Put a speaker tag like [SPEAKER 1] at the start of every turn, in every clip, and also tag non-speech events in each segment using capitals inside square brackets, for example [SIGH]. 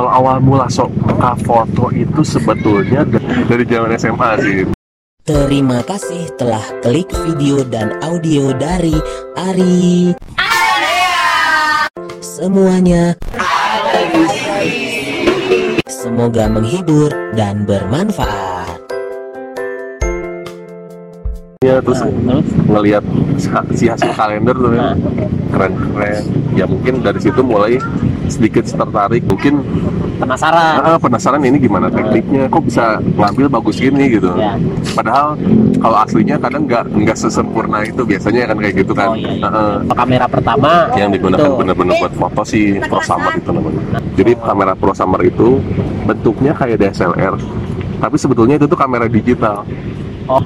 [SPEAKER 1] kalau awal mula suka foto itu sebetulnya dari zaman SMA sih.
[SPEAKER 2] Terima kasih telah klik video dan audio dari Ari. Semuanya semoga menghibur dan bermanfaat.
[SPEAKER 1] Ya terus
[SPEAKER 3] Nah, terus
[SPEAKER 1] ngelihat si hasil kalender tuh ya. keren-keren. Ya mungkin dari situ mulai sedikit tertarik. Mungkin
[SPEAKER 3] penasaran.
[SPEAKER 1] ah, penasaran ini gimana tekniknya, kok bisa ngambil bagus gini gitu.
[SPEAKER 3] Ya.
[SPEAKER 1] Padahal kalau aslinya kadang nggak nggak sesempurna itu biasanya kan kayak gitu kan.
[SPEAKER 3] Oh, iya, iya.
[SPEAKER 1] Heeh.
[SPEAKER 3] Apa kamera pertama
[SPEAKER 1] yang digunakan benar-benar buat foto si Pro Summer itu namanya. Jadi kamera Pro Summer itu bentuknya kayak DSLR, tapi sebetulnya itu tuh kamera digital.
[SPEAKER 3] Oh,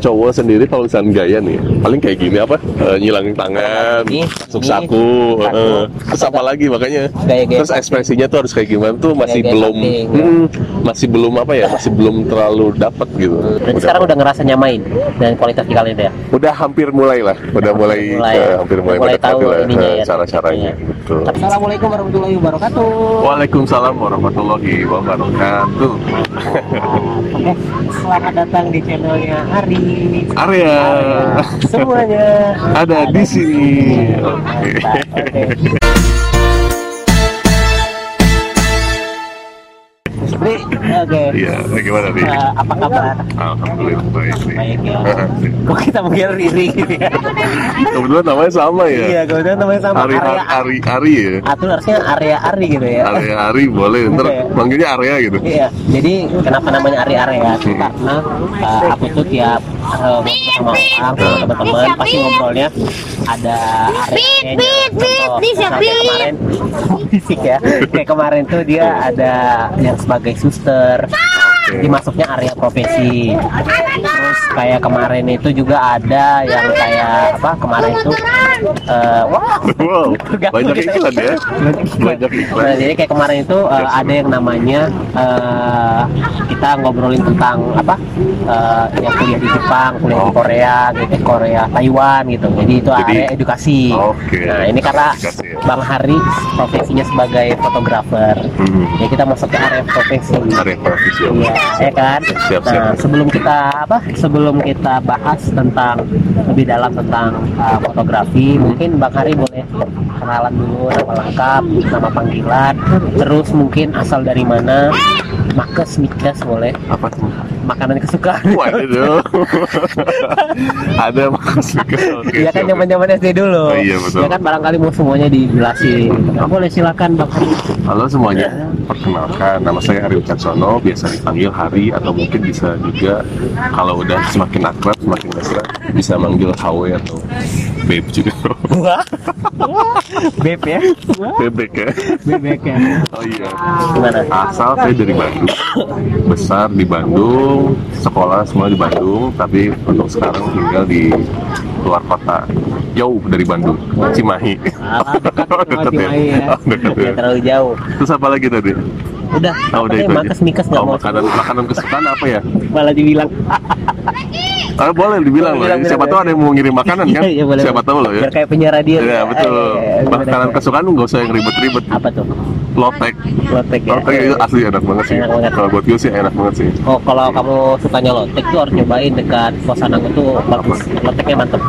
[SPEAKER 1] Cowok sendiri kalau misalnya gaya nih, paling kayak gini apa? Eh, nyilangin tangan,
[SPEAKER 3] Ini,
[SPEAKER 1] saku, eh, terus apa lagi makanya? Terus ekspresinya tuh harus kayak gimana tuh masih belum,
[SPEAKER 3] cutting,
[SPEAKER 1] hmm, masih belum apa ya? Masih belum terlalu dapet gitu.
[SPEAKER 3] berarti sekarang udah ngerasa nyamain dan kualitas di kalender ya.
[SPEAKER 1] udah hampir mulai lah, udah mulai,
[SPEAKER 3] mulai,
[SPEAKER 1] hampir mulai,
[SPEAKER 3] mulai
[SPEAKER 1] mendekati
[SPEAKER 3] tahu
[SPEAKER 1] lah,
[SPEAKER 3] ininya
[SPEAKER 1] eh,
[SPEAKER 3] ya,
[SPEAKER 1] cara-caranya.
[SPEAKER 3] tekniknya.
[SPEAKER 1] Gitu.
[SPEAKER 3] Assalamualaikum warahmatullahi wabarakatuh.
[SPEAKER 1] Waalaikumsalam warahmatullahi wabarakatuh.
[SPEAKER 3] Oke, selamat datang di channelnya Ari.
[SPEAKER 1] Area
[SPEAKER 3] Semuanya
[SPEAKER 1] ada di sini. Oke.
[SPEAKER 3] Oke. Oke.
[SPEAKER 1] Iya, gimana nih?
[SPEAKER 3] Eh, apa kabar?
[SPEAKER 1] Alhamdulillah baik nih.
[SPEAKER 3] Baik ya. [LAUGHS] Kok kita manggil Riri gitu ya?
[SPEAKER 1] Kebetulan namanya sama
[SPEAKER 3] Iya,
[SPEAKER 1] ya.
[SPEAKER 3] kemudian namanya sama
[SPEAKER 1] Ari
[SPEAKER 3] area
[SPEAKER 1] Ari Ari ya.
[SPEAKER 3] Atau harusnya area Ari gitu ya.
[SPEAKER 1] Area Ari boleh. Ntar
[SPEAKER 3] Oke.
[SPEAKER 1] manggilnya Area gitu.
[SPEAKER 3] Iya, jadi kenapa namanya Ari Area?
[SPEAKER 1] Hmm.
[SPEAKER 3] Karena uh, aku tuh tiap uh, ngobrol sama orang, sama teman-teman pasti ngobrolnya ada area
[SPEAKER 4] Bit, bit, disiapin.
[SPEAKER 3] kemarin [LAUGHS] fisik ya. Kayak kemarin tuh dia ada yang sebagai suster. Dimasuknya area profesi. Terus kayak kemarin itu juga ada yang kayak apa? Kemarin itu uh, wah
[SPEAKER 1] Wow, [LAUGHS] banyak
[SPEAKER 3] gitu.
[SPEAKER 1] iklan ya. Banyak iklan.
[SPEAKER 3] Nah, jadi kayak kemarin itu uh, ada yang namanya uh, kita ngobrolin tentang apa uh, yang kuliah di Jepang, kuliah di
[SPEAKER 1] Oh.
[SPEAKER 3] Korea, gitu, Korea, Taiwan gitu. Jadi itu
[SPEAKER 1] Jadi-
[SPEAKER 3] area edukasi.
[SPEAKER 1] Oke.
[SPEAKER 3] Nah ini karena
[SPEAKER 1] Edukasi ya.
[SPEAKER 3] Bang Hari profesinya sebagai fotografer.
[SPEAKER 1] Hmm.
[SPEAKER 3] Ya kita masuk ke area profesi.
[SPEAKER 1] Area profesi.
[SPEAKER 3] Iya, ya kan.
[SPEAKER 1] Siap, siap.
[SPEAKER 3] Nah, sebelum kita apa? Sebelum kita bahas tentang lebih dalam tentang uh, fotografi, mungkin Bang Hari boleh kenalan dulu nama lengkap, nama panggilan, terus mungkin asal dari mana, makes mikes boleh,
[SPEAKER 1] Apa tuh?
[SPEAKER 3] makanan kesukaan.
[SPEAKER 1] Waduh. [LAUGHS] Ada maksudnya. Oke.
[SPEAKER 3] Iya kan
[SPEAKER 1] siap.
[SPEAKER 3] zaman zaman SD dulu.
[SPEAKER 1] Oh, iya, betul.
[SPEAKER 3] Ya kan barangkali mau semuanya dijelasin. Nah, boleh silakan Hari.
[SPEAKER 1] Halo semuanya, perkenalkan nama saya Hari Wicaksono, biasa dipanggil Hari atau mungkin bisa juga kalau udah semakin akrab, semakin mesra bisa manggil HW atau Babe juga.
[SPEAKER 3] Wah. Beb ya.
[SPEAKER 1] Bebek ya.
[SPEAKER 3] Bebek ya.
[SPEAKER 1] Oh iya.
[SPEAKER 3] Gimana?
[SPEAKER 1] Asal saya dari Bandung, besar di Bandung, sekolah semua di Bandung, tapi untuk sekarang tinggal di luar kota, jauh dari Bandung, Cimahi.
[SPEAKER 3] Ah, dekat [LAUGHS]
[SPEAKER 1] Dekat
[SPEAKER 3] Cimahi ya.
[SPEAKER 1] Oh, dekat ya.
[SPEAKER 3] Ya, terlalu jauh.
[SPEAKER 1] Terus apa lagi tadi?
[SPEAKER 3] Udah,
[SPEAKER 1] Oh, udah itu aja.
[SPEAKER 3] makes mikes nggak
[SPEAKER 1] Oh,
[SPEAKER 3] mau
[SPEAKER 1] makanan makanan kesukaan apa ya?
[SPEAKER 3] malah dibilang
[SPEAKER 1] Ah, boleh dibilang loh.
[SPEAKER 3] Bilang,
[SPEAKER 1] Siapa
[SPEAKER 3] bilang,
[SPEAKER 1] tahu ada yang mau ngirim makanan kan?
[SPEAKER 3] Iya, [LAUGHS] iya, boleh,
[SPEAKER 1] Siapa tahu loh ya.
[SPEAKER 3] biar kayak penyiar radio
[SPEAKER 1] Ya betul.
[SPEAKER 3] Eh, gimana,
[SPEAKER 1] Makanan kesukaan nggak usah yang ribet-ribet.
[SPEAKER 3] apa tuh
[SPEAKER 1] Lotek.
[SPEAKER 3] lotek ya
[SPEAKER 1] Lotek itu asli enak banget sih.
[SPEAKER 3] Enak banget.
[SPEAKER 1] Kalau buat gue sih enak banget sih.
[SPEAKER 3] oh kalau kamu sukanya lotek tuh harus nyobain dekat kosan aku tuh bagus loteknya mantep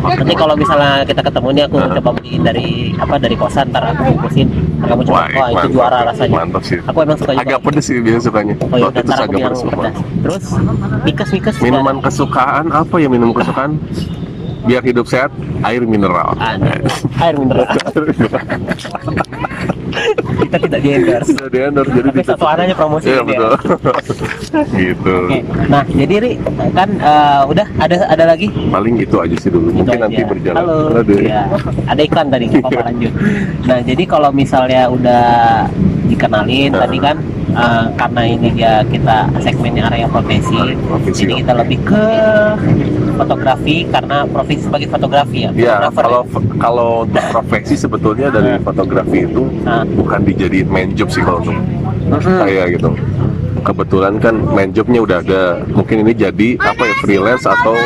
[SPEAKER 3] nanti kalau misalnya kita ketemu nih aku
[SPEAKER 1] Nah.
[SPEAKER 3] coba beliin dari apa dari kosan ntar aku bungkusin kamu coba
[SPEAKER 1] Wah,
[SPEAKER 3] wah itu
[SPEAKER 1] mantap.
[SPEAKER 3] juara rasanya
[SPEAKER 1] Mantap sih.
[SPEAKER 3] aku emang suka juga
[SPEAKER 1] Agak pedes sih biasa sukanya.
[SPEAKER 3] oh iya
[SPEAKER 1] itu agak pedes.
[SPEAKER 3] terus mikes juga.
[SPEAKER 1] Minuman kesukaan apa ya minum kesukaan? Biar hidup sehat, air mineral.
[SPEAKER 3] Ada. [LAUGHS] air mineral kita tidak di endorse
[SPEAKER 1] Sudah di endorse, jadi
[SPEAKER 3] tapi satu aja promosi
[SPEAKER 1] Iya
[SPEAKER 3] dia.
[SPEAKER 1] betul. [LAUGHS] gitu.
[SPEAKER 3] Oke, nah jadi Ri kan eh, udah ada ada lagi
[SPEAKER 1] Paling itu aja sih dulu.
[SPEAKER 3] Itu
[SPEAKER 1] Mungkin
[SPEAKER 3] aja.
[SPEAKER 1] nanti berjalan.
[SPEAKER 3] Halo.
[SPEAKER 1] Aduh.
[SPEAKER 3] Iya. Ada iklan tadi, [LAUGHS] apa-apa lanjut. Nah, jadi kalau misalnya udah dikenalin
[SPEAKER 1] Nah.
[SPEAKER 3] tadi kan eh, karena ini dia kita segmennya area profesi,
[SPEAKER 1] profesi,
[SPEAKER 3] jadi
[SPEAKER 1] oke.
[SPEAKER 3] kita lebih ke fotografi karena profesi sebagai fotografi ya.
[SPEAKER 1] Ya,
[SPEAKER 3] fotografer
[SPEAKER 1] kalau kalau untuk profesi sebetulnya dari fotografi itu
[SPEAKER 3] Nah.
[SPEAKER 1] bukan dijadiin main job sih kalau untuk saya gitu. Kebetulan kan main jobnya udah ada. Mungkin ini jadi apa ya freelance atau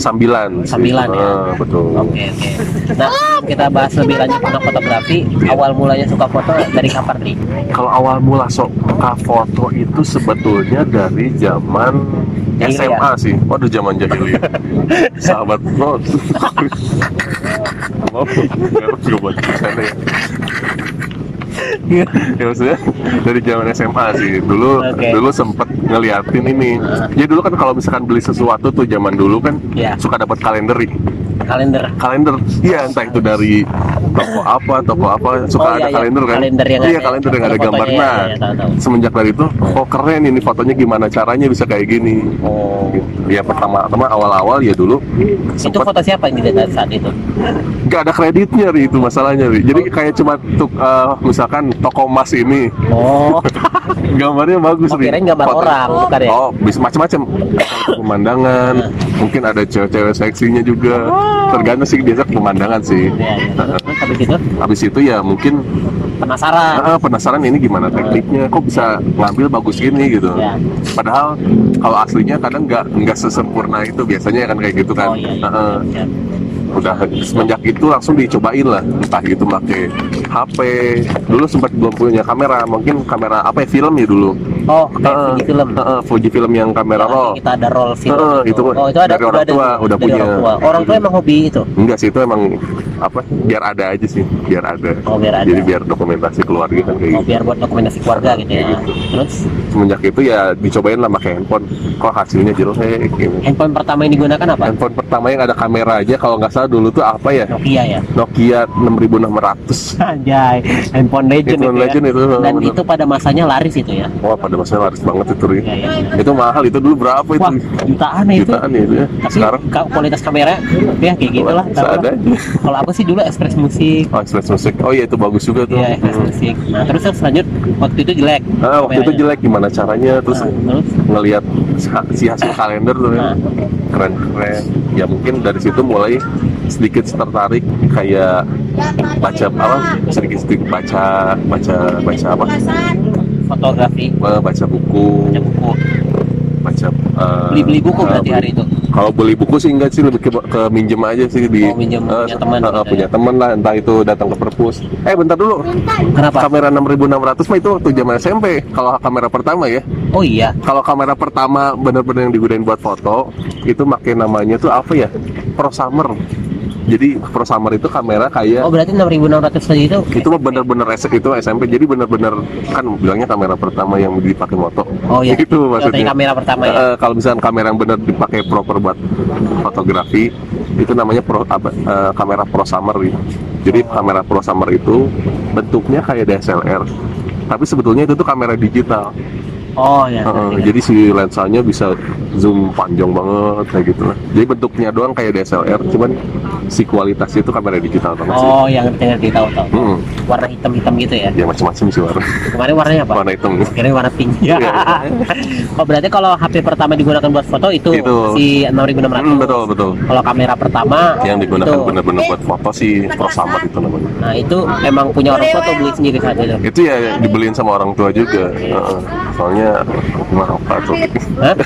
[SPEAKER 1] sambilan sih.
[SPEAKER 3] Sambilan, ya?
[SPEAKER 1] Eh, betul
[SPEAKER 3] Oke oke. Nah sebelum kita bahas lebih lanjut tentang fotografi, awal mulanya suka foto dari kapan nih?
[SPEAKER 1] kalau awal mula suka foto itu sebetulnya dari zaman. SMA sih waduh zaman jahiliyah [LAUGHS] sahabat lo mau nggak gue buat ya [LAUGHS] ya maksudnya dari zaman SMA sih dulu
[SPEAKER 3] Oke.
[SPEAKER 1] dulu sempet ngeliatin ini jadi dulu kan kalau misalkan beli sesuatu tuh zaman dulu kan
[SPEAKER 3] Ya.
[SPEAKER 1] suka dapat kalender
[SPEAKER 3] Kalender.
[SPEAKER 1] kalender iya entah itu dari toko apa toko apa suka
[SPEAKER 3] Oh,
[SPEAKER 1] ada
[SPEAKER 3] iya, iya.
[SPEAKER 1] kalender kan
[SPEAKER 3] Kalender yang
[SPEAKER 1] iya
[SPEAKER 3] ada-
[SPEAKER 1] kalender yang ada
[SPEAKER 3] ada
[SPEAKER 1] gambar
[SPEAKER 3] fotonya,
[SPEAKER 1] nah
[SPEAKER 3] ya, ya, tahu, tahu.
[SPEAKER 1] semenjak dari itu oh keren ini fotonya gimana caranya bisa kayak gini
[SPEAKER 3] Oh.
[SPEAKER 1] gitu. ya pertama pertama awal-awal ya dulu
[SPEAKER 3] Itu foto siapa yang dilihat saat itu?
[SPEAKER 1] nggak ada kreditnya Ri, itu masalahnya Ri. jadi kayak cuma tuh eh, misalkan toko emas ini
[SPEAKER 3] Oh. [LAUGHS]
[SPEAKER 1] gambarnya bagus
[SPEAKER 3] Oh,
[SPEAKER 1] Ri.
[SPEAKER 3] kirain gambar
[SPEAKER 1] Foto-
[SPEAKER 3] orang, bukan ya?
[SPEAKER 1] oh bisa macam-macam pemandangan mungkin ada cewek-cewek seksinya juga tergantung sih biasa pemandangan sih
[SPEAKER 3] Ya, ya. Terus habis itu
[SPEAKER 1] habis itu ya mungkin
[SPEAKER 3] penasaran.
[SPEAKER 1] ah, penasaran ini gimana tekniknya kok bisa ngambil bagus gini gitu
[SPEAKER 3] Ya.
[SPEAKER 1] padahal kalau aslinya kadang nggak nggak sesempurna itu biasanya kan kayak gitu kan
[SPEAKER 3] Oh iya. iya.
[SPEAKER 1] Heeh.
[SPEAKER 3] Ya.
[SPEAKER 1] udah semenjak itu langsung dicobain lah entah gitu pakai HP dulu sempat belum punya kamera mungkin kamera apa ya film ya dulu
[SPEAKER 3] Oh, kayak
[SPEAKER 1] Heeh,
[SPEAKER 3] Fuji film.
[SPEAKER 1] heeh, Fuji film yang kamera roll
[SPEAKER 3] kita ada roll film.
[SPEAKER 1] Heeh, itu
[SPEAKER 3] oh, itu ada
[SPEAKER 1] dari orang
[SPEAKER 3] ada
[SPEAKER 1] tua,
[SPEAKER 3] tuh,
[SPEAKER 1] udah punya.
[SPEAKER 3] Orang tua. Orang tua emang hobi itu.
[SPEAKER 1] enggak sih itu emang apa biar ada aja sih biar ada
[SPEAKER 3] Oh, biar ada.
[SPEAKER 1] jadi biar dokumentasi keluarga kan kayak
[SPEAKER 3] Oh,
[SPEAKER 1] gitu
[SPEAKER 3] biar buat dokumentasi keluarga gitu ya. Terus
[SPEAKER 1] semenjak itu ya dicobain lah pakai handphone kok hasilnya jelek gitu.
[SPEAKER 3] handphone pertama yang digunakan apa?
[SPEAKER 1] handphone pertama yang ada kameranya kalau nggak salah dulu tuh apa ya
[SPEAKER 3] Nokia ya.
[SPEAKER 1] Nokia 6600
[SPEAKER 3] Anjay, handphone legend
[SPEAKER 1] Handphone
[SPEAKER 3] itu ya.
[SPEAKER 1] legend itu,
[SPEAKER 3] Dan
[SPEAKER 1] bener.
[SPEAKER 3] itu pada masanya laris itu ya.
[SPEAKER 1] wah pada masanya laris banget itu Ri.
[SPEAKER 3] Iya, iya.
[SPEAKER 1] itu mahal itu dulu berapa itu
[SPEAKER 3] Wah, jutaan ya itu.
[SPEAKER 1] jutaan ya itu ya
[SPEAKER 3] Tapi
[SPEAKER 1] sekarang
[SPEAKER 3] ka- kualitas kamera ya kayak gitu lah.
[SPEAKER 1] seadanya
[SPEAKER 3] Kalau aku sih dulu Express Musik.
[SPEAKER 1] oh Express Music oh iya itu bagus juga tuh
[SPEAKER 3] Iya, Express
[SPEAKER 1] Hmm.
[SPEAKER 3] Musik. Nah, terus yang selanjut waktu itu jelek.
[SPEAKER 1] Ah, waktu itu jelek gimana caranya terus
[SPEAKER 3] Nah, terus
[SPEAKER 1] ngelihat si hasil kalender tuh ya.
[SPEAKER 3] Nah.
[SPEAKER 1] keren keren ya mungkin dari situ mulai sedikit tertarik kayak baca apa sedikit sedikit baca baca baca apa
[SPEAKER 3] fotografi,
[SPEAKER 1] Eh, baca buku
[SPEAKER 3] baca buku.
[SPEAKER 1] baca eh,
[SPEAKER 3] Beli-beli buku
[SPEAKER 1] eh,
[SPEAKER 3] berarti
[SPEAKER 1] beli-
[SPEAKER 3] hari itu.
[SPEAKER 1] kalau beli buku sih enggak sih lebih ke, ke minjem aja sih di
[SPEAKER 3] Oh, minjem
[SPEAKER 1] eh,
[SPEAKER 3] punya teman gitu
[SPEAKER 1] punya
[SPEAKER 3] ya.
[SPEAKER 1] teman lah entah itu datang ke perpus eh bentar dulu
[SPEAKER 3] Kenapa?
[SPEAKER 1] kamera 6600 mah itu waktu zaman SMP kalau kamera pertama ya
[SPEAKER 3] Oh iya.
[SPEAKER 1] kalau kamera pertama benar-benar yang digunain buat foto itu pakai namanya tuh apa ya Pro Summer jadi Pro Summer itu kamera kayak
[SPEAKER 3] Oh berarti 6600 tadi itu
[SPEAKER 1] itu mah bener-bener itu SMP jadi bener-bener kan bilangnya kamera pertama yang dipakai moto
[SPEAKER 3] Oh iya. [LAUGHS]
[SPEAKER 1] itu maksudnya
[SPEAKER 3] kamera pertama ya.
[SPEAKER 1] Eh, kalau misalnya kamera yang bener dipakai proper buat fotografi itu namanya pro, eh, kamera Pro Summer gitu. jadi kamera Pro Summer itu bentuknya kayak DSLR tapi sebetulnya itu tuh kamera digital
[SPEAKER 3] Oh iya.
[SPEAKER 1] Jadi si lensanya bisa zoom panjang banget kayak gitu lah. Jadi bentuknya doang kayak DSLR, cuman si kualitasnya itu kamera digital banget sih.
[SPEAKER 3] Oh yang ngerti ngerti tahu tahu.
[SPEAKER 1] Hmm,
[SPEAKER 3] Warna hitam-hitam gitu ya.
[SPEAKER 1] ya macam-macam sih warna.
[SPEAKER 3] Kemarin warnanya apa?
[SPEAKER 1] Warna hitam.
[SPEAKER 3] Kira warna pink.
[SPEAKER 1] Iya. [LAUGHS]
[SPEAKER 3] oh berarti kalau HP pertama digunakan buat foto itu,
[SPEAKER 1] Itu.
[SPEAKER 3] si 6600.
[SPEAKER 1] Hmm, betul betul.
[SPEAKER 3] Kalau kamera pertama
[SPEAKER 1] Yang digunakan
[SPEAKER 3] itu.
[SPEAKER 1] bener-bener buat foto sih Pro Summer itu namanya.
[SPEAKER 3] Nah itu emang punya orang tua atau beli sendiri saat itu?
[SPEAKER 1] Itu ya dibeliin sama orang tua juga. Heeh. Soalnya mahal tuh.
[SPEAKER 3] Hah? [LAUGHS]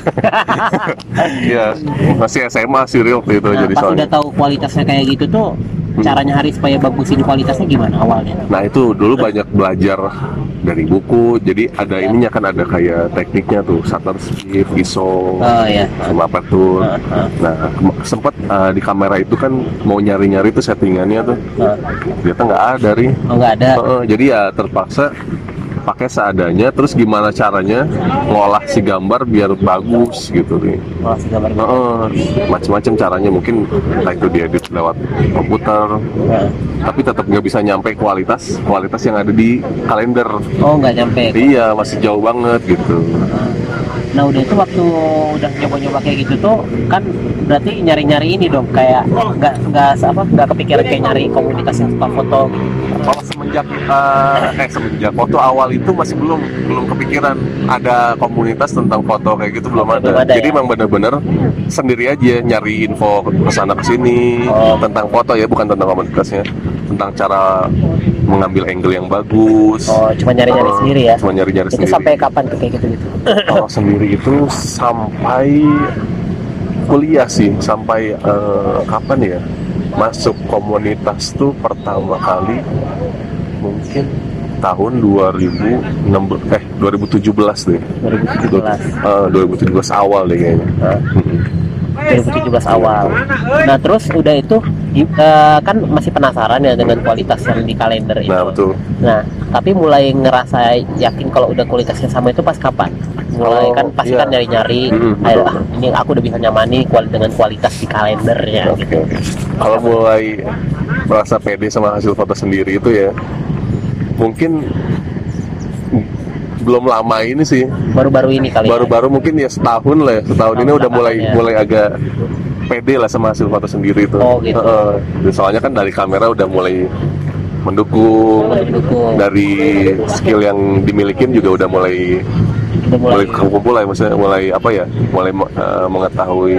[SPEAKER 1] Iya, masih SMA sih real itu
[SPEAKER 3] Nah,
[SPEAKER 1] jadi
[SPEAKER 3] pas
[SPEAKER 1] soalnya.
[SPEAKER 3] udah tahu kualitasnya kayak gitu tuh, caranya Hari supaya bagusin kualitasnya gimana awalnya?
[SPEAKER 1] Nah itu dulu banyak belajar dari buku, jadi ada ininya kan ada kayak tekniknya tuh shutter speed, ISO,
[SPEAKER 3] Oh iya.
[SPEAKER 1] sama aperture.
[SPEAKER 3] Heeh.
[SPEAKER 1] Nah kem- sempet uh, di kamera itu kan mau nyari-nyari tuh settingannya tuh,
[SPEAKER 3] Heeh.
[SPEAKER 1] ternyata nggak ada ri.
[SPEAKER 3] Oh nggak ada.
[SPEAKER 1] Heeh, jadi ya terpaksa pakai seadanya. Terus gimana caranya ngolah si gambar biar bagus gitu nih.
[SPEAKER 3] Oh, si gambar.
[SPEAKER 1] Heeh, macam-macam caranya mungkin entah itu diedit lewat komputer,
[SPEAKER 3] Heeh.
[SPEAKER 1] tapi tetap nggak bisa nyampe kualitas kualitas yang ada di kalender.
[SPEAKER 3] Oh nggak nyampe.
[SPEAKER 1] Iya masih jauh banget gitu.
[SPEAKER 3] Nah udah itu waktu udah nyoba-nyoba kayak gitu tuh kan berarti nyari-nyari ini dong kayak nggak nggak apa nggak kepikiran kayak nyari komunitas yang suka foto.
[SPEAKER 1] Kalau semenjak eh, eh semenjak waktu awal itu masih belum belum kepikiran ada komunitas tentang foto kayak gitu belum ada.
[SPEAKER 3] Belum ada,
[SPEAKER 1] Jadi
[SPEAKER 3] ya?
[SPEAKER 1] emang bener-bener sendiri aja nyari info ke sana ke sini
[SPEAKER 3] Oh.
[SPEAKER 1] tentang foto ya bukan tentang komunitasnya tentang cara mengambil angle yang bagus.
[SPEAKER 3] Oh cuma nyari-nyari
[SPEAKER 1] Oh,
[SPEAKER 3] sendiri ya.
[SPEAKER 1] Cuma nyari-nyari
[SPEAKER 3] Itu
[SPEAKER 1] sendiri.
[SPEAKER 3] sampai kapan tuh kayak gitu gitu? [LAUGHS]
[SPEAKER 1] Kalau sendiri itu sampai kuliah sih sampai eh, kapan ya masuk komunitas tuh pertama kali mungkin tahun 2016 eh 2017 deh
[SPEAKER 3] 2017
[SPEAKER 1] Eh, 2017 awal deh kayaknya
[SPEAKER 3] Hah?
[SPEAKER 1] Mm-mm.
[SPEAKER 3] 2017 awal. Nah terus udah itu eh, kan masih penasaran ya dengan kualitas yang di kalender itu.
[SPEAKER 1] nah betul
[SPEAKER 3] Nah tapi mulai ngerasa yakin kalau udah kualitasnya sama itu pas kapan? Mulai
[SPEAKER 1] Oh,
[SPEAKER 3] kan pasti
[SPEAKER 1] iya.
[SPEAKER 3] kan nyari-nyari.
[SPEAKER 1] Mm,
[SPEAKER 3] Ayo ah, ini aku udah bisa nyamani kuali dengan kualitas di kalendernya.
[SPEAKER 1] Oke,
[SPEAKER 3] gitu.
[SPEAKER 1] Kalau mulai merasa pede sama hasil foto sendiri itu ya, mungkin belum lama ini sih.
[SPEAKER 3] Baru-baru ini kali. ya.
[SPEAKER 1] Baru-baru mungkin ya setahun lah ya. Setahun ini udah mulai
[SPEAKER 3] ya.
[SPEAKER 1] mulai agak pede lah sama hasil foto sendiri itu.
[SPEAKER 3] Oh, gitu.
[SPEAKER 1] Dan soalnya kan dari kamera udah mulai mendukung.
[SPEAKER 3] Mendukung.
[SPEAKER 1] Dari skill yang dimilikin juga udah mulai
[SPEAKER 3] Udah mulai.
[SPEAKER 1] mulai kumpul lah, maksudnya mulai apa ya, mulai eh, mengetahui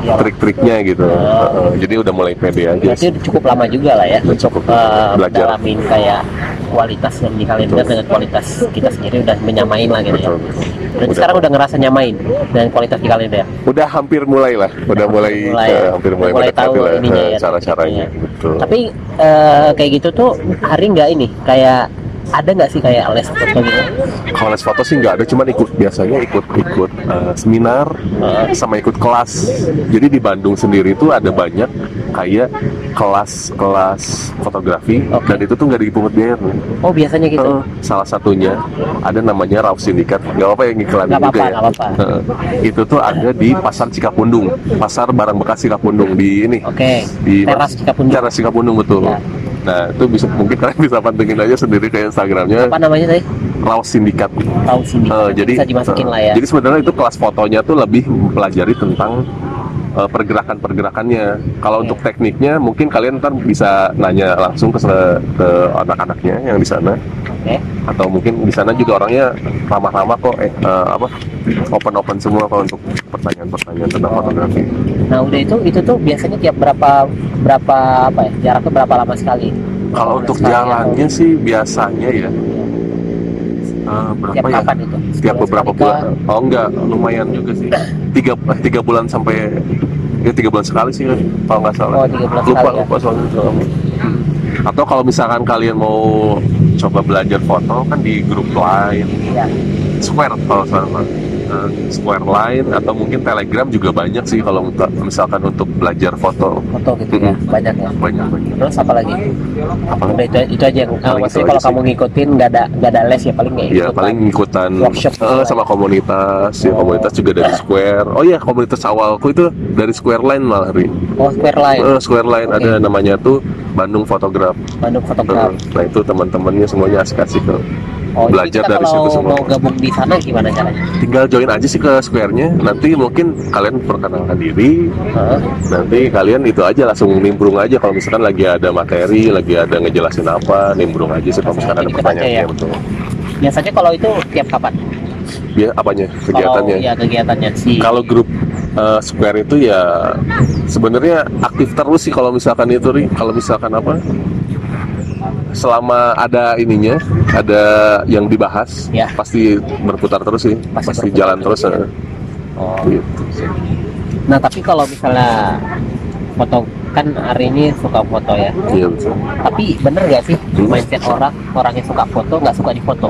[SPEAKER 3] Ya.
[SPEAKER 1] trik-triknya gitu. Heeh. Jadi udah mulai pede aja.
[SPEAKER 3] Berarti udah cukup lama juga lah ya
[SPEAKER 1] Udah cukup
[SPEAKER 3] eh,
[SPEAKER 1] belajar.
[SPEAKER 3] mendalamin kayak kualitas yang di kalender dengan kualitas kita sendiri udah menyamain lah gitu ya.
[SPEAKER 1] Betul.
[SPEAKER 3] Berarti
[SPEAKER 1] Udah.
[SPEAKER 3] sekarang udah ngerasa nyamain dengan kualitas di kalender.
[SPEAKER 1] udah hampir mulai lah udah mulai,
[SPEAKER 3] mulai,
[SPEAKER 1] eh, hampir mulai,
[SPEAKER 3] mulai
[SPEAKER 1] mendekati
[SPEAKER 3] tahu
[SPEAKER 1] lah
[SPEAKER 3] ininya
[SPEAKER 1] eh,
[SPEAKER 3] ya,
[SPEAKER 1] cara-caranya betul
[SPEAKER 3] Tapi eh, kayak gitu tuh hari nggak ini kayak ada nggak sih kayak les foto gitu?
[SPEAKER 1] kalau les foto sih nggak ada cuman ikut biasanya ikut ikut eh, seminar
[SPEAKER 3] Heeh.
[SPEAKER 1] sama ikut kelas jadi di Bandung sendiri tuh ada banyak kayak kelas kelas fotografi
[SPEAKER 3] Oke.
[SPEAKER 1] dan itu tuh nggak dipungut biaya.
[SPEAKER 3] Oh biasanya gitu.
[SPEAKER 1] Heeh. salah satunya ada namanya Rauf Sindikat nggak apa-apa yang iklan
[SPEAKER 3] Nggak
[SPEAKER 1] juga
[SPEAKER 3] apa-apa,
[SPEAKER 1] ya
[SPEAKER 3] apa-apa.
[SPEAKER 1] Heeh. itu tuh ada di pasar Cikapundung pasar barang bekas Cikapundung di ini
[SPEAKER 3] Oke.
[SPEAKER 1] di
[SPEAKER 3] Teras Cikapundung.
[SPEAKER 1] Teras Cikapundung betul.
[SPEAKER 3] Ya.
[SPEAKER 1] Nah itu bisa mungkin kalian bisa pantengin aja sendiri kayak Instagramnya
[SPEAKER 3] Apa namanya tadi?
[SPEAKER 1] Raus Sindikat.
[SPEAKER 3] Tahu sini.
[SPEAKER 1] Eh, jadi
[SPEAKER 3] bisa dimasukin
[SPEAKER 1] eh,
[SPEAKER 3] lah ya.
[SPEAKER 1] Jadi sebenarnya itu kelas fotonya tuh lebih mempelajari tentang eh, pergerakan-pergerakannya. Kalau
[SPEAKER 3] Oke.
[SPEAKER 1] untuk tekniknya mungkin kalian ntar bisa nanya langsung ke, ke anak-anaknya yang di sana
[SPEAKER 3] Oke.
[SPEAKER 1] atau mungkin di sana juga orangnya ramah-ramah kok eh, eh, apa open-open semua kalau untuk pertanyaan-pertanyaan tentang fotografi.
[SPEAKER 3] Nah udah itu itu tuh biasanya tiap berapa berapa apa ya jaraknya berapa lama sekali?
[SPEAKER 1] Kalau untuk jalannya sih biasanya ya eh, berapa ya?
[SPEAKER 3] kapan itu?
[SPEAKER 1] Tiap
[SPEAKER 3] Sebulan
[SPEAKER 1] beberapa bulan. Oh enggak, lumayan juga sih. Tiga eh, tiga bulan sampai ya tiga bulan sekali sih kalau nggak salah.
[SPEAKER 3] Oh, tiga bulan
[SPEAKER 1] lupa
[SPEAKER 3] sekali ya.
[SPEAKER 1] lupa soalnya. Hmm. Atau kalau misalkan kalian mau coba belajar foto kan di grup lain,
[SPEAKER 3] Ya.
[SPEAKER 1] Square kalau salah. Eh, Square Line atau mungkin Telegram juga banyak sih kalau untuk- misalkan untuk belajar foto
[SPEAKER 3] Foto gitu ya
[SPEAKER 1] Mm-mm.
[SPEAKER 3] banyak ya.
[SPEAKER 1] banyak banyak.
[SPEAKER 3] Terus apa lagi?
[SPEAKER 1] Apa?
[SPEAKER 3] Udah itu, itu aja yang uh, maksudnya kalau kamu ngikutin nggak ada nggak ada les ya paling nggak
[SPEAKER 1] Ya paling
[SPEAKER 3] lah.
[SPEAKER 1] ikutan
[SPEAKER 3] Workshop lah
[SPEAKER 1] sama
[SPEAKER 3] ya.
[SPEAKER 1] komunitas ya
[SPEAKER 3] Oh.
[SPEAKER 1] komunitas juga dari Square. Oh iya komunitas awalku itu dari Square Line malah Ri.
[SPEAKER 3] Oh Square Line,
[SPEAKER 1] Eh, Square Line
[SPEAKER 3] Oke.
[SPEAKER 1] ada namanya tuh Bandung Fotograf.
[SPEAKER 3] Bandung Fotograf.
[SPEAKER 1] Eh, Nah itu teman-temannya semuanya asik-asik tuh.
[SPEAKER 3] Oh
[SPEAKER 1] belajar dari situ semua.
[SPEAKER 3] mau gabung di sana gimana caranya?
[SPEAKER 1] Tinggal join aja sih ke Square-nya. Nanti mungkin kalian perkenalkan diri.
[SPEAKER 3] Heeh.
[SPEAKER 1] Nanti kalian itu aja langsung nimbrung aja kalau misalkan lagi ada materi, lagi ada ngejelasin apa, nimbrung aja sih kalau misalkan ada pertanyaan
[SPEAKER 3] ya.
[SPEAKER 1] ya betul.
[SPEAKER 3] Biasanya kalau itu tiap kapan?
[SPEAKER 1] Biar apanya kegiatannya?
[SPEAKER 3] Kalau ya kegiatannya sih.
[SPEAKER 1] Kalau grup uh, Square itu ya sebenarnya aktif terus sih kalau misalkan itu Ri. Kalau misalkan apa? Selama ada ininya, ada yang dibahas,
[SPEAKER 3] Ya.
[SPEAKER 1] pasti berputar terus sih,
[SPEAKER 3] Pasti
[SPEAKER 1] pasti, jalan
[SPEAKER 3] terus
[SPEAKER 1] terus.
[SPEAKER 3] ya.
[SPEAKER 1] eh.
[SPEAKER 3] Oh.
[SPEAKER 1] Gitu.
[SPEAKER 3] Nah tapi kalau misalnya foto kan hari ini suka foto ya.
[SPEAKER 1] Iya betul.
[SPEAKER 3] Tapi bener gak sih
[SPEAKER 1] Hmm.
[SPEAKER 3] mindset orang orang yang suka foto nggak suka di foto?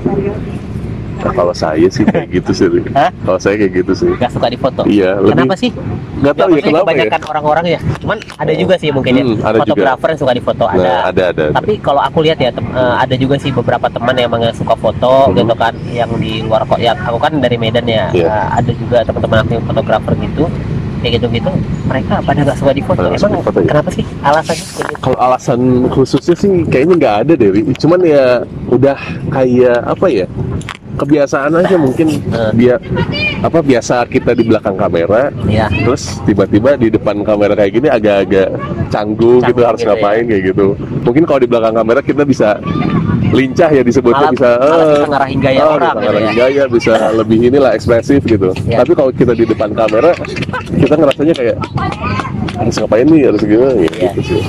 [SPEAKER 1] Nah, kalau saya sih kayak [LAUGHS] gitu sih. Kalau saya kayak gitu sih.
[SPEAKER 3] Nggak suka di foto?
[SPEAKER 1] Iya, lebih
[SPEAKER 3] Kenapa sih?
[SPEAKER 1] nggak tahu ya kenapa ya.
[SPEAKER 3] kebanyakan orang-orang ya. Cuman ada juga sih mungkin ya
[SPEAKER 1] Hmm, ada juga.
[SPEAKER 3] fotografer yang suka di foto ada.
[SPEAKER 1] Nah, ada ada. ada.
[SPEAKER 3] Tapi kalau aku lihat ya eh, ada juga sih beberapa teman yang emang suka foto
[SPEAKER 1] Hmm.
[SPEAKER 3] gitu kan yang di luar kok yang aku kan dari Medan ya.
[SPEAKER 1] Iya.
[SPEAKER 3] Eh, ada juga teman-teman aku yang fotografer gitu kayak gitu-gitu mereka pada nggak suka di foto.
[SPEAKER 1] Pada
[SPEAKER 3] Emang
[SPEAKER 1] foto, ya?
[SPEAKER 3] kenapa sih alasannya? seperti itu?
[SPEAKER 1] Kalau alasan khususnya sih kayaknya nggak ada deh. Cuman ya udah kayak apa ya? Kebiasaan aja mungkin
[SPEAKER 3] Eh.
[SPEAKER 1] dia apa biasa kita di belakang kamera
[SPEAKER 3] Ya.
[SPEAKER 1] terus tiba-tiba di depan kamera kayak gini agak-agak canggung, gitu
[SPEAKER 3] Canggung
[SPEAKER 1] harus
[SPEAKER 3] gitu
[SPEAKER 1] ngapain kayak gitu mungkin kalau di belakang kamera kita bisa lincah ya disebutnya
[SPEAKER 3] Malah-
[SPEAKER 1] bisa
[SPEAKER 3] malah
[SPEAKER 1] eh,
[SPEAKER 3] bisa ngarahin gaya
[SPEAKER 1] ah,
[SPEAKER 3] orang gitu
[SPEAKER 1] ngarahin
[SPEAKER 3] ya.
[SPEAKER 1] gaya bisa lebih inilah ekspresif gitu
[SPEAKER 3] Ya.
[SPEAKER 1] tapi kalau kita di depan kamera kita ngerasanya kayak harus ngapain nih harus gimana ya,
[SPEAKER 3] Ya.
[SPEAKER 1] gitu sih.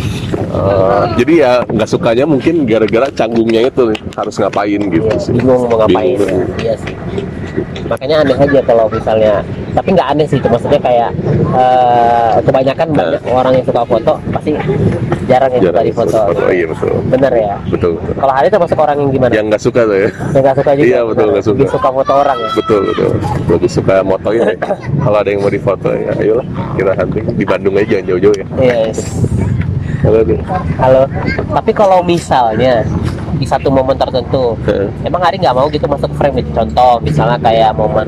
[SPEAKER 1] Eh, jadi ya nggak sukanya mungkin gara-gara canggungnya itu harus ngapain gitu sih.
[SPEAKER 3] bingung mau ngapain.
[SPEAKER 1] Bingung.
[SPEAKER 3] iya sih makanya aneh aja kalau misalnya tapi nggak aneh sih itu maksudnya kayak eh, kebanyakan
[SPEAKER 1] Nah.
[SPEAKER 3] banyak orang yang suka foto pasti jarang yang suka di foto
[SPEAKER 1] foto. Iya betul.
[SPEAKER 3] bener ya
[SPEAKER 1] Betul, betul.
[SPEAKER 3] kalau hari termasuk orang yang gimana
[SPEAKER 1] Yang nggak suka tuh ya.
[SPEAKER 3] yang nggak suka juga
[SPEAKER 1] Iya, betul, nggak suka.
[SPEAKER 3] Lebih suka foto orang ya
[SPEAKER 1] Betul, betul. Lebih suka motoin ya. Kalau ada yang mau difoto ya, ayolah kita hunting di Bandung aja jangan jauh-jauh ya.
[SPEAKER 3] Yes.
[SPEAKER 1] Halo nih.
[SPEAKER 3] halo tapi kalau misalnya di satu momen tertentu.
[SPEAKER 1] Heeh.
[SPEAKER 3] emang hari nggak mau gitu masuk frame gitu contoh misalnya kayak momen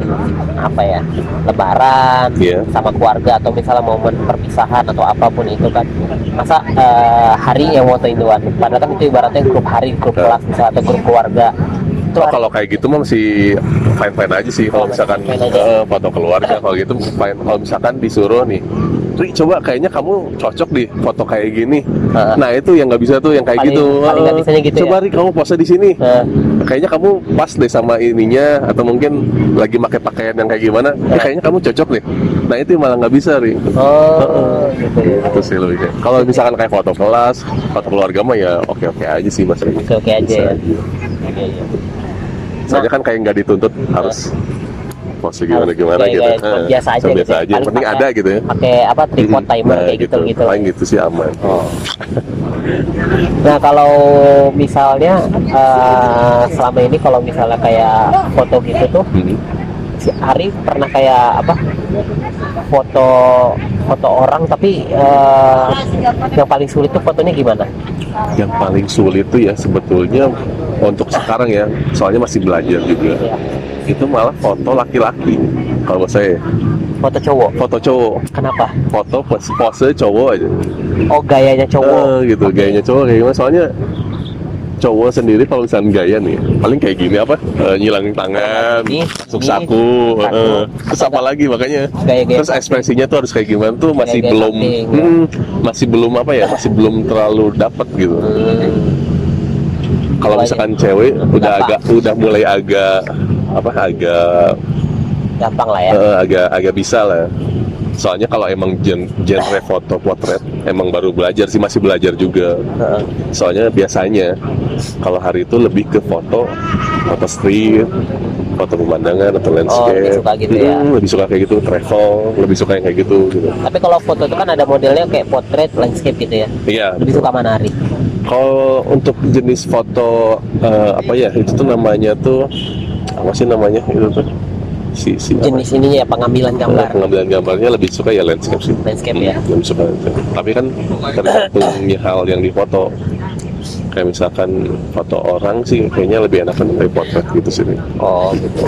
[SPEAKER 3] apa ya lebaran
[SPEAKER 1] Iya.
[SPEAKER 3] sama keluarga atau misalnya momen perpisahan atau apa pun itu kan. Masa eh, hari yang fotoin doang padahal kan itu ibaratnya grup hari grup
[SPEAKER 1] Iya.
[SPEAKER 3] kelas misalnya atau grup keluarga. Itu
[SPEAKER 1] Oh, kalau kayak gitu mah masih fine fine aja sih. Kalau misalkan
[SPEAKER 3] Fine
[SPEAKER 1] eh, foto keluarga kalau gitu fine. Kalau misalkan disuruh nih Ri, coba kayaknya kamu cocok di foto kayak gini.
[SPEAKER 3] Heeh.
[SPEAKER 1] Nah itu yang nggak bisa tuh yang kayak
[SPEAKER 3] Paling-
[SPEAKER 1] gitu.
[SPEAKER 3] paling nggak
[SPEAKER 1] Eh,
[SPEAKER 3] bisanya gitu
[SPEAKER 1] coba
[SPEAKER 3] ya?
[SPEAKER 1] Ri kamu pose di sini.
[SPEAKER 3] Eh,
[SPEAKER 1] Kayaknya kamu pas deh sama ininya atau mungkin lagi pakai pakaian yang kayak gimana. Ya, kayaknya kamu cocok deh. Nah itu malah nggak bisa Ri.
[SPEAKER 3] oh gitu ya
[SPEAKER 1] Itu sih. Kalau misalkan kayak foto kelas, foto keluarga mah ya oke oke aja sih mas.
[SPEAKER 3] oke oke aja ya Iya, iya.
[SPEAKER 1] Soalnya kan kayak nggak dituntut harus pose gimana gimana
[SPEAKER 3] Kayak-
[SPEAKER 1] gitu. Eh,
[SPEAKER 3] biasa aja
[SPEAKER 1] cuma
[SPEAKER 3] gitu
[SPEAKER 1] biasa
[SPEAKER 3] ya.
[SPEAKER 1] aja. Yang penting ada gitu ya.
[SPEAKER 3] pakai apa tripod timer
[SPEAKER 1] Nah,
[SPEAKER 3] kayak gitu gitu
[SPEAKER 1] Paling gitu sih aman.
[SPEAKER 3] Oh. Nah kalau misalnya eh, selama ini kalau misalnya kayak foto gitu tuh
[SPEAKER 1] Hmm.
[SPEAKER 3] si Ari pernah kayak apa foto foto orang tapi eh, yang paling sulit tuh fotonya gimana?
[SPEAKER 1] Yang paling sulit tuh ya sebetulnya untuk sekarang ya, soalnya masih belajar juga.
[SPEAKER 3] Ya,
[SPEAKER 1] Itu malah foto laki-laki. Kalau menurut saya,
[SPEAKER 3] foto cowok.
[SPEAKER 1] foto cowok,
[SPEAKER 3] Kenapa?
[SPEAKER 1] foto pose, pose cowok aja.
[SPEAKER 3] Oh gayanya cowok.
[SPEAKER 1] Eh, gitu, gayanya cowok kayak gimana? Soalnya cowok sendiri kalau misalnya gaya nih, paling kayak gini apa? Eh, nyilangin tangan,
[SPEAKER 3] Ini,
[SPEAKER 1] masuk
[SPEAKER 3] ini,
[SPEAKER 1] eh, terus apa lagi makanya?
[SPEAKER 3] Gaya-gaya
[SPEAKER 1] Terus ekspresinya tuh harus kayak gimana tuh masih
[SPEAKER 3] Gaya-gaya
[SPEAKER 1] belum,
[SPEAKER 3] samping, ya.
[SPEAKER 1] hmm, masih belum apa ya? Masih belum terlalu dapat gitu.
[SPEAKER 3] Hmm,
[SPEAKER 1] Kalau
[SPEAKER 3] Mulai-
[SPEAKER 1] misalkan cewek udah
[SPEAKER 3] Gampang.
[SPEAKER 1] agak, udah mulai agak apa? Agak
[SPEAKER 3] gampang lah ya.
[SPEAKER 1] eh, agak agak bisa lah. Soalnya kalau emang gen, genre foto potret emang baru belajar sih masih belajar juga. Soalnya biasanya kalau hari itu lebih ke foto foto street, foto pemandangan atau landscape.
[SPEAKER 3] lebih suka gitu ya.
[SPEAKER 1] Hmm, lebih suka kayak gitu, travel, lebih suka yang kayak gitu gitu.
[SPEAKER 3] Tapi kalau foto itu kan ada modelnya kayak portrait, landscape gitu ya.
[SPEAKER 1] Iya.
[SPEAKER 3] Lebih suka mana Ari?
[SPEAKER 1] Kalau untuk jenis foto eh, apa ya itu tuh namanya tuh apa sih namanya itu tuh si si apa?
[SPEAKER 3] Jenis ininya ya pengambilan gambar.
[SPEAKER 1] pengambilan gambarnya lebih suka ya landscape sih.
[SPEAKER 3] Landscape
[SPEAKER 1] Hmm,
[SPEAKER 3] ya.
[SPEAKER 1] Lebih suka landscape. Tapi kan tergantung [COUGHS] hal yang difoto. Kayak misalkan foto orang sih kayaknya lebih enakan dari potret gitu sih.
[SPEAKER 3] Oh gitu.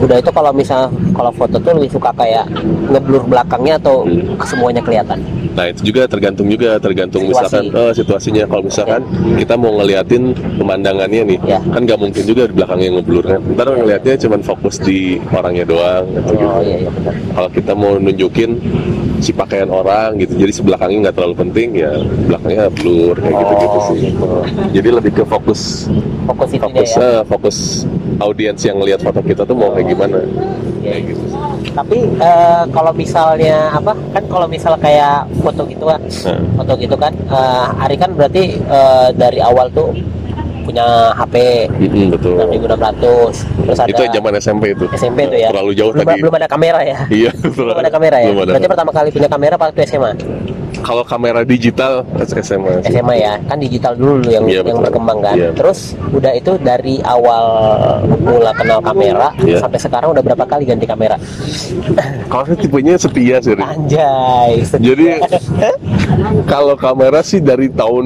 [SPEAKER 3] Udah itu kalau misal kalau foto tuh lebih suka kayak ngeblur belakangnya atau
[SPEAKER 1] Hmm.
[SPEAKER 3] semuanya kelihatan.
[SPEAKER 1] Nah itu juga tergantung juga tergantung
[SPEAKER 3] Situasi.
[SPEAKER 1] misalkan eh, situasinya kalau misalkan kita mau ngeliatin pemandangannya nih
[SPEAKER 3] Ya.
[SPEAKER 1] kan nggak mungkin juga di belakangnya ngeblur kan ntar ngeliatnya cuma fokus di orangnya doang gitu
[SPEAKER 3] Oh iya iya benar.
[SPEAKER 1] kalau kita mau nunjukin si pakaian orang gitu jadi sebelakangnya nggak terlalu penting ya belakangnya blur kayak gitu gitu sih
[SPEAKER 3] gitu.
[SPEAKER 1] jadi lebih ke fokus
[SPEAKER 3] Fokus itunya
[SPEAKER 1] fokus
[SPEAKER 3] ya.
[SPEAKER 1] eh, fokus audiens yang lihat foto kita tuh mau kayak gimana
[SPEAKER 3] Iya.
[SPEAKER 1] kayak gitu sih.
[SPEAKER 3] Tapi eh, kalau misalnya apa kan kalau misal kayak foto gitu kan,
[SPEAKER 1] Nah,
[SPEAKER 3] foto gitu kan, eh, Ari kan berarti eh, dari awal tuh punya HP
[SPEAKER 1] mm-mm, betul
[SPEAKER 3] 6600 terus ada
[SPEAKER 1] itu zaman SMP itu
[SPEAKER 3] SMP tuh ya.
[SPEAKER 1] terlalu jauh
[SPEAKER 3] belum,
[SPEAKER 1] tadi
[SPEAKER 3] belum ada kamera ya.
[SPEAKER 1] iya [LAUGHS]
[SPEAKER 3] Belum ada kamera ya.
[SPEAKER 1] Belum ada.
[SPEAKER 3] Berarti pertama kali punya kamera waktu SMA.
[SPEAKER 1] Kalau kamera digital SMA sih.
[SPEAKER 3] SMA ya, kan digital dulu yang
[SPEAKER 1] Iya,
[SPEAKER 3] yang
[SPEAKER 1] betul.
[SPEAKER 3] berkembang kan.
[SPEAKER 1] Iya.
[SPEAKER 3] Terus udah itu dari awal mula kenal kamera
[SPEAKER 1] Iya.
[SPEAKER 3] sampai sekarang udah berapa kali ganti kamera? [COUGHS]
[SPEAKER 1] kalau saya tipenya setia sih.
[SPEAKER 3] Anjay.
[SPEAKER 1] Jadi [LAUGHS] kalau kamera sih dari tahun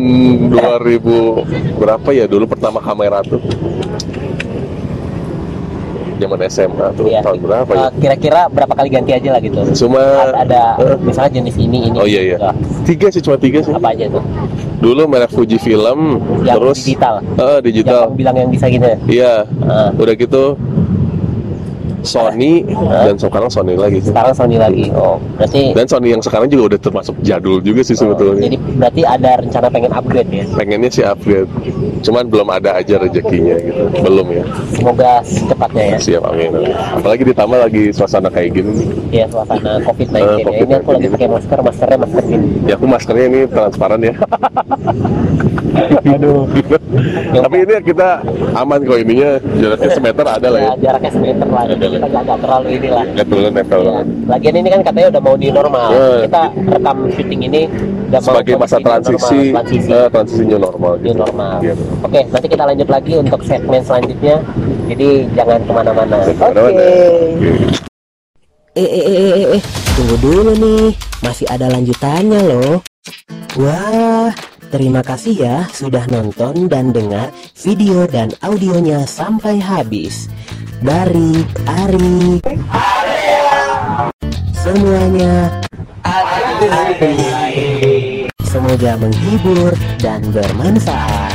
[SPEAKER 1] 2000 berapa ya dulu pertama kamera tuh zaman SMA tuh
[SPEAKER 3] Iya.
[SPEAKER 1] tahun berapa ya?
[SPEAKER 3] Eh, Kira-kira berapa kali ganti aja lah gitu?
[SPEAKER 1] Cuma
[SPEAKER 3] ada, ada
[SPEAKER 1] eh,
[SPEAKER 3] misalnya jenis ini ini
[SPEAKER 1] oh iya iya
[SPEAKER 3] gitu.
[SPEAKER 1] tiga sih cuma tiga sih
[SPEAKER 3] apa aja tuh
[SPEAKER 1] dulu merek Fuji Film
[SPEAKER 3] yang
[SPEAKER 1] terus
[SPEAKER 3] digital
[SPEAKER 1] eh, digital
[SPEAKER 3] yang bilang yang bisa gitu ya?
[SPEAKER 1] iya
[SPEAKER 3] Ah.
[SPEAKER 1] udah gitu Sony dan sekarang Sony lagi.
[SPEAKER 3] Sekarang Sony lagi oh. Berarti
[SPEAKER 1] dan Sony yang sekarang juga udah termasuk jadul juga sih sebetulnya.
[SPEAKER 3] jadi berarti ada rencana pengen upgrade ya?
[SPEAKER 1] Pengennya sih upgrade. Cuman belum ada aja rezekinya gitu. Belum ya.
[SPEAKER 3] Semoga secepatnya ya.
[SPEAKER 1] Siap amin apalagi ditambah lagi suasana kayak gini. Nih.
[SPEAKER 3] ya suasana COVID-19
[SPEAKER 1] Eh,
[SPEAKER 3] ya. ini
[SPEAKER 1] COVID-19
[SPEAKER 3] aku lagi pakai masker maskernya masker gini
[SPEAKER 1] ya aku maskernya ini transparan ya. [LAUGHS]
[SPEAKER 3] Aduh.
[SPEAKER 1] Tapi ini kita aman kok ininya. Jaraknya semeter ada lah ya.
[SPEAKER 3] Ya jaraknya semeter lah.
[SPEAKER 1] Ada lah
[SPEAKER 5] kita nggak nggak terlalu inilah
[SPEAKER 1] nggak terlalu nempel
[SPEAKER 5] Iya.
[SPEAKER 1] banget
[SPEAKER 5] Lagian ini kan katanya udah mau new normal.
[SPEAKER 1] Eh.
[SPEAKER 5] Kita rekam syuting ini udah mau
[SPEAKER 1] sebagai masa
[SPEAKER 5] kondisi new
[SPEAKER 1] transisi
[SPEAKER 5] normal, transisi
[SPEAKER 1] eh, transisi new normal
[SPEAKER 5] new
[SPEAKER 1] gitu.
[SPEAKER 5] normal.
[SPEAKER 1] Iya.
[SPEAKER 5] Oke, nanti kita lanjut lagi untuk segmen selanjutnya. Jadi jangan ke
[SPEAKER 1] mana-mana.
[SPEAKER 5] Oke.
[SPEAKER 1] Oke.
[SPEAKER 3] Eh, eh, eh, eh, eh, tunggu dulu nih, masih ada lanjutannya loh. Wah, terima kasih ya sudah nonton dan dengar video dan audionya sampai habis. Dari Ari, semuanya Semoga menghibur dan bermanfaat.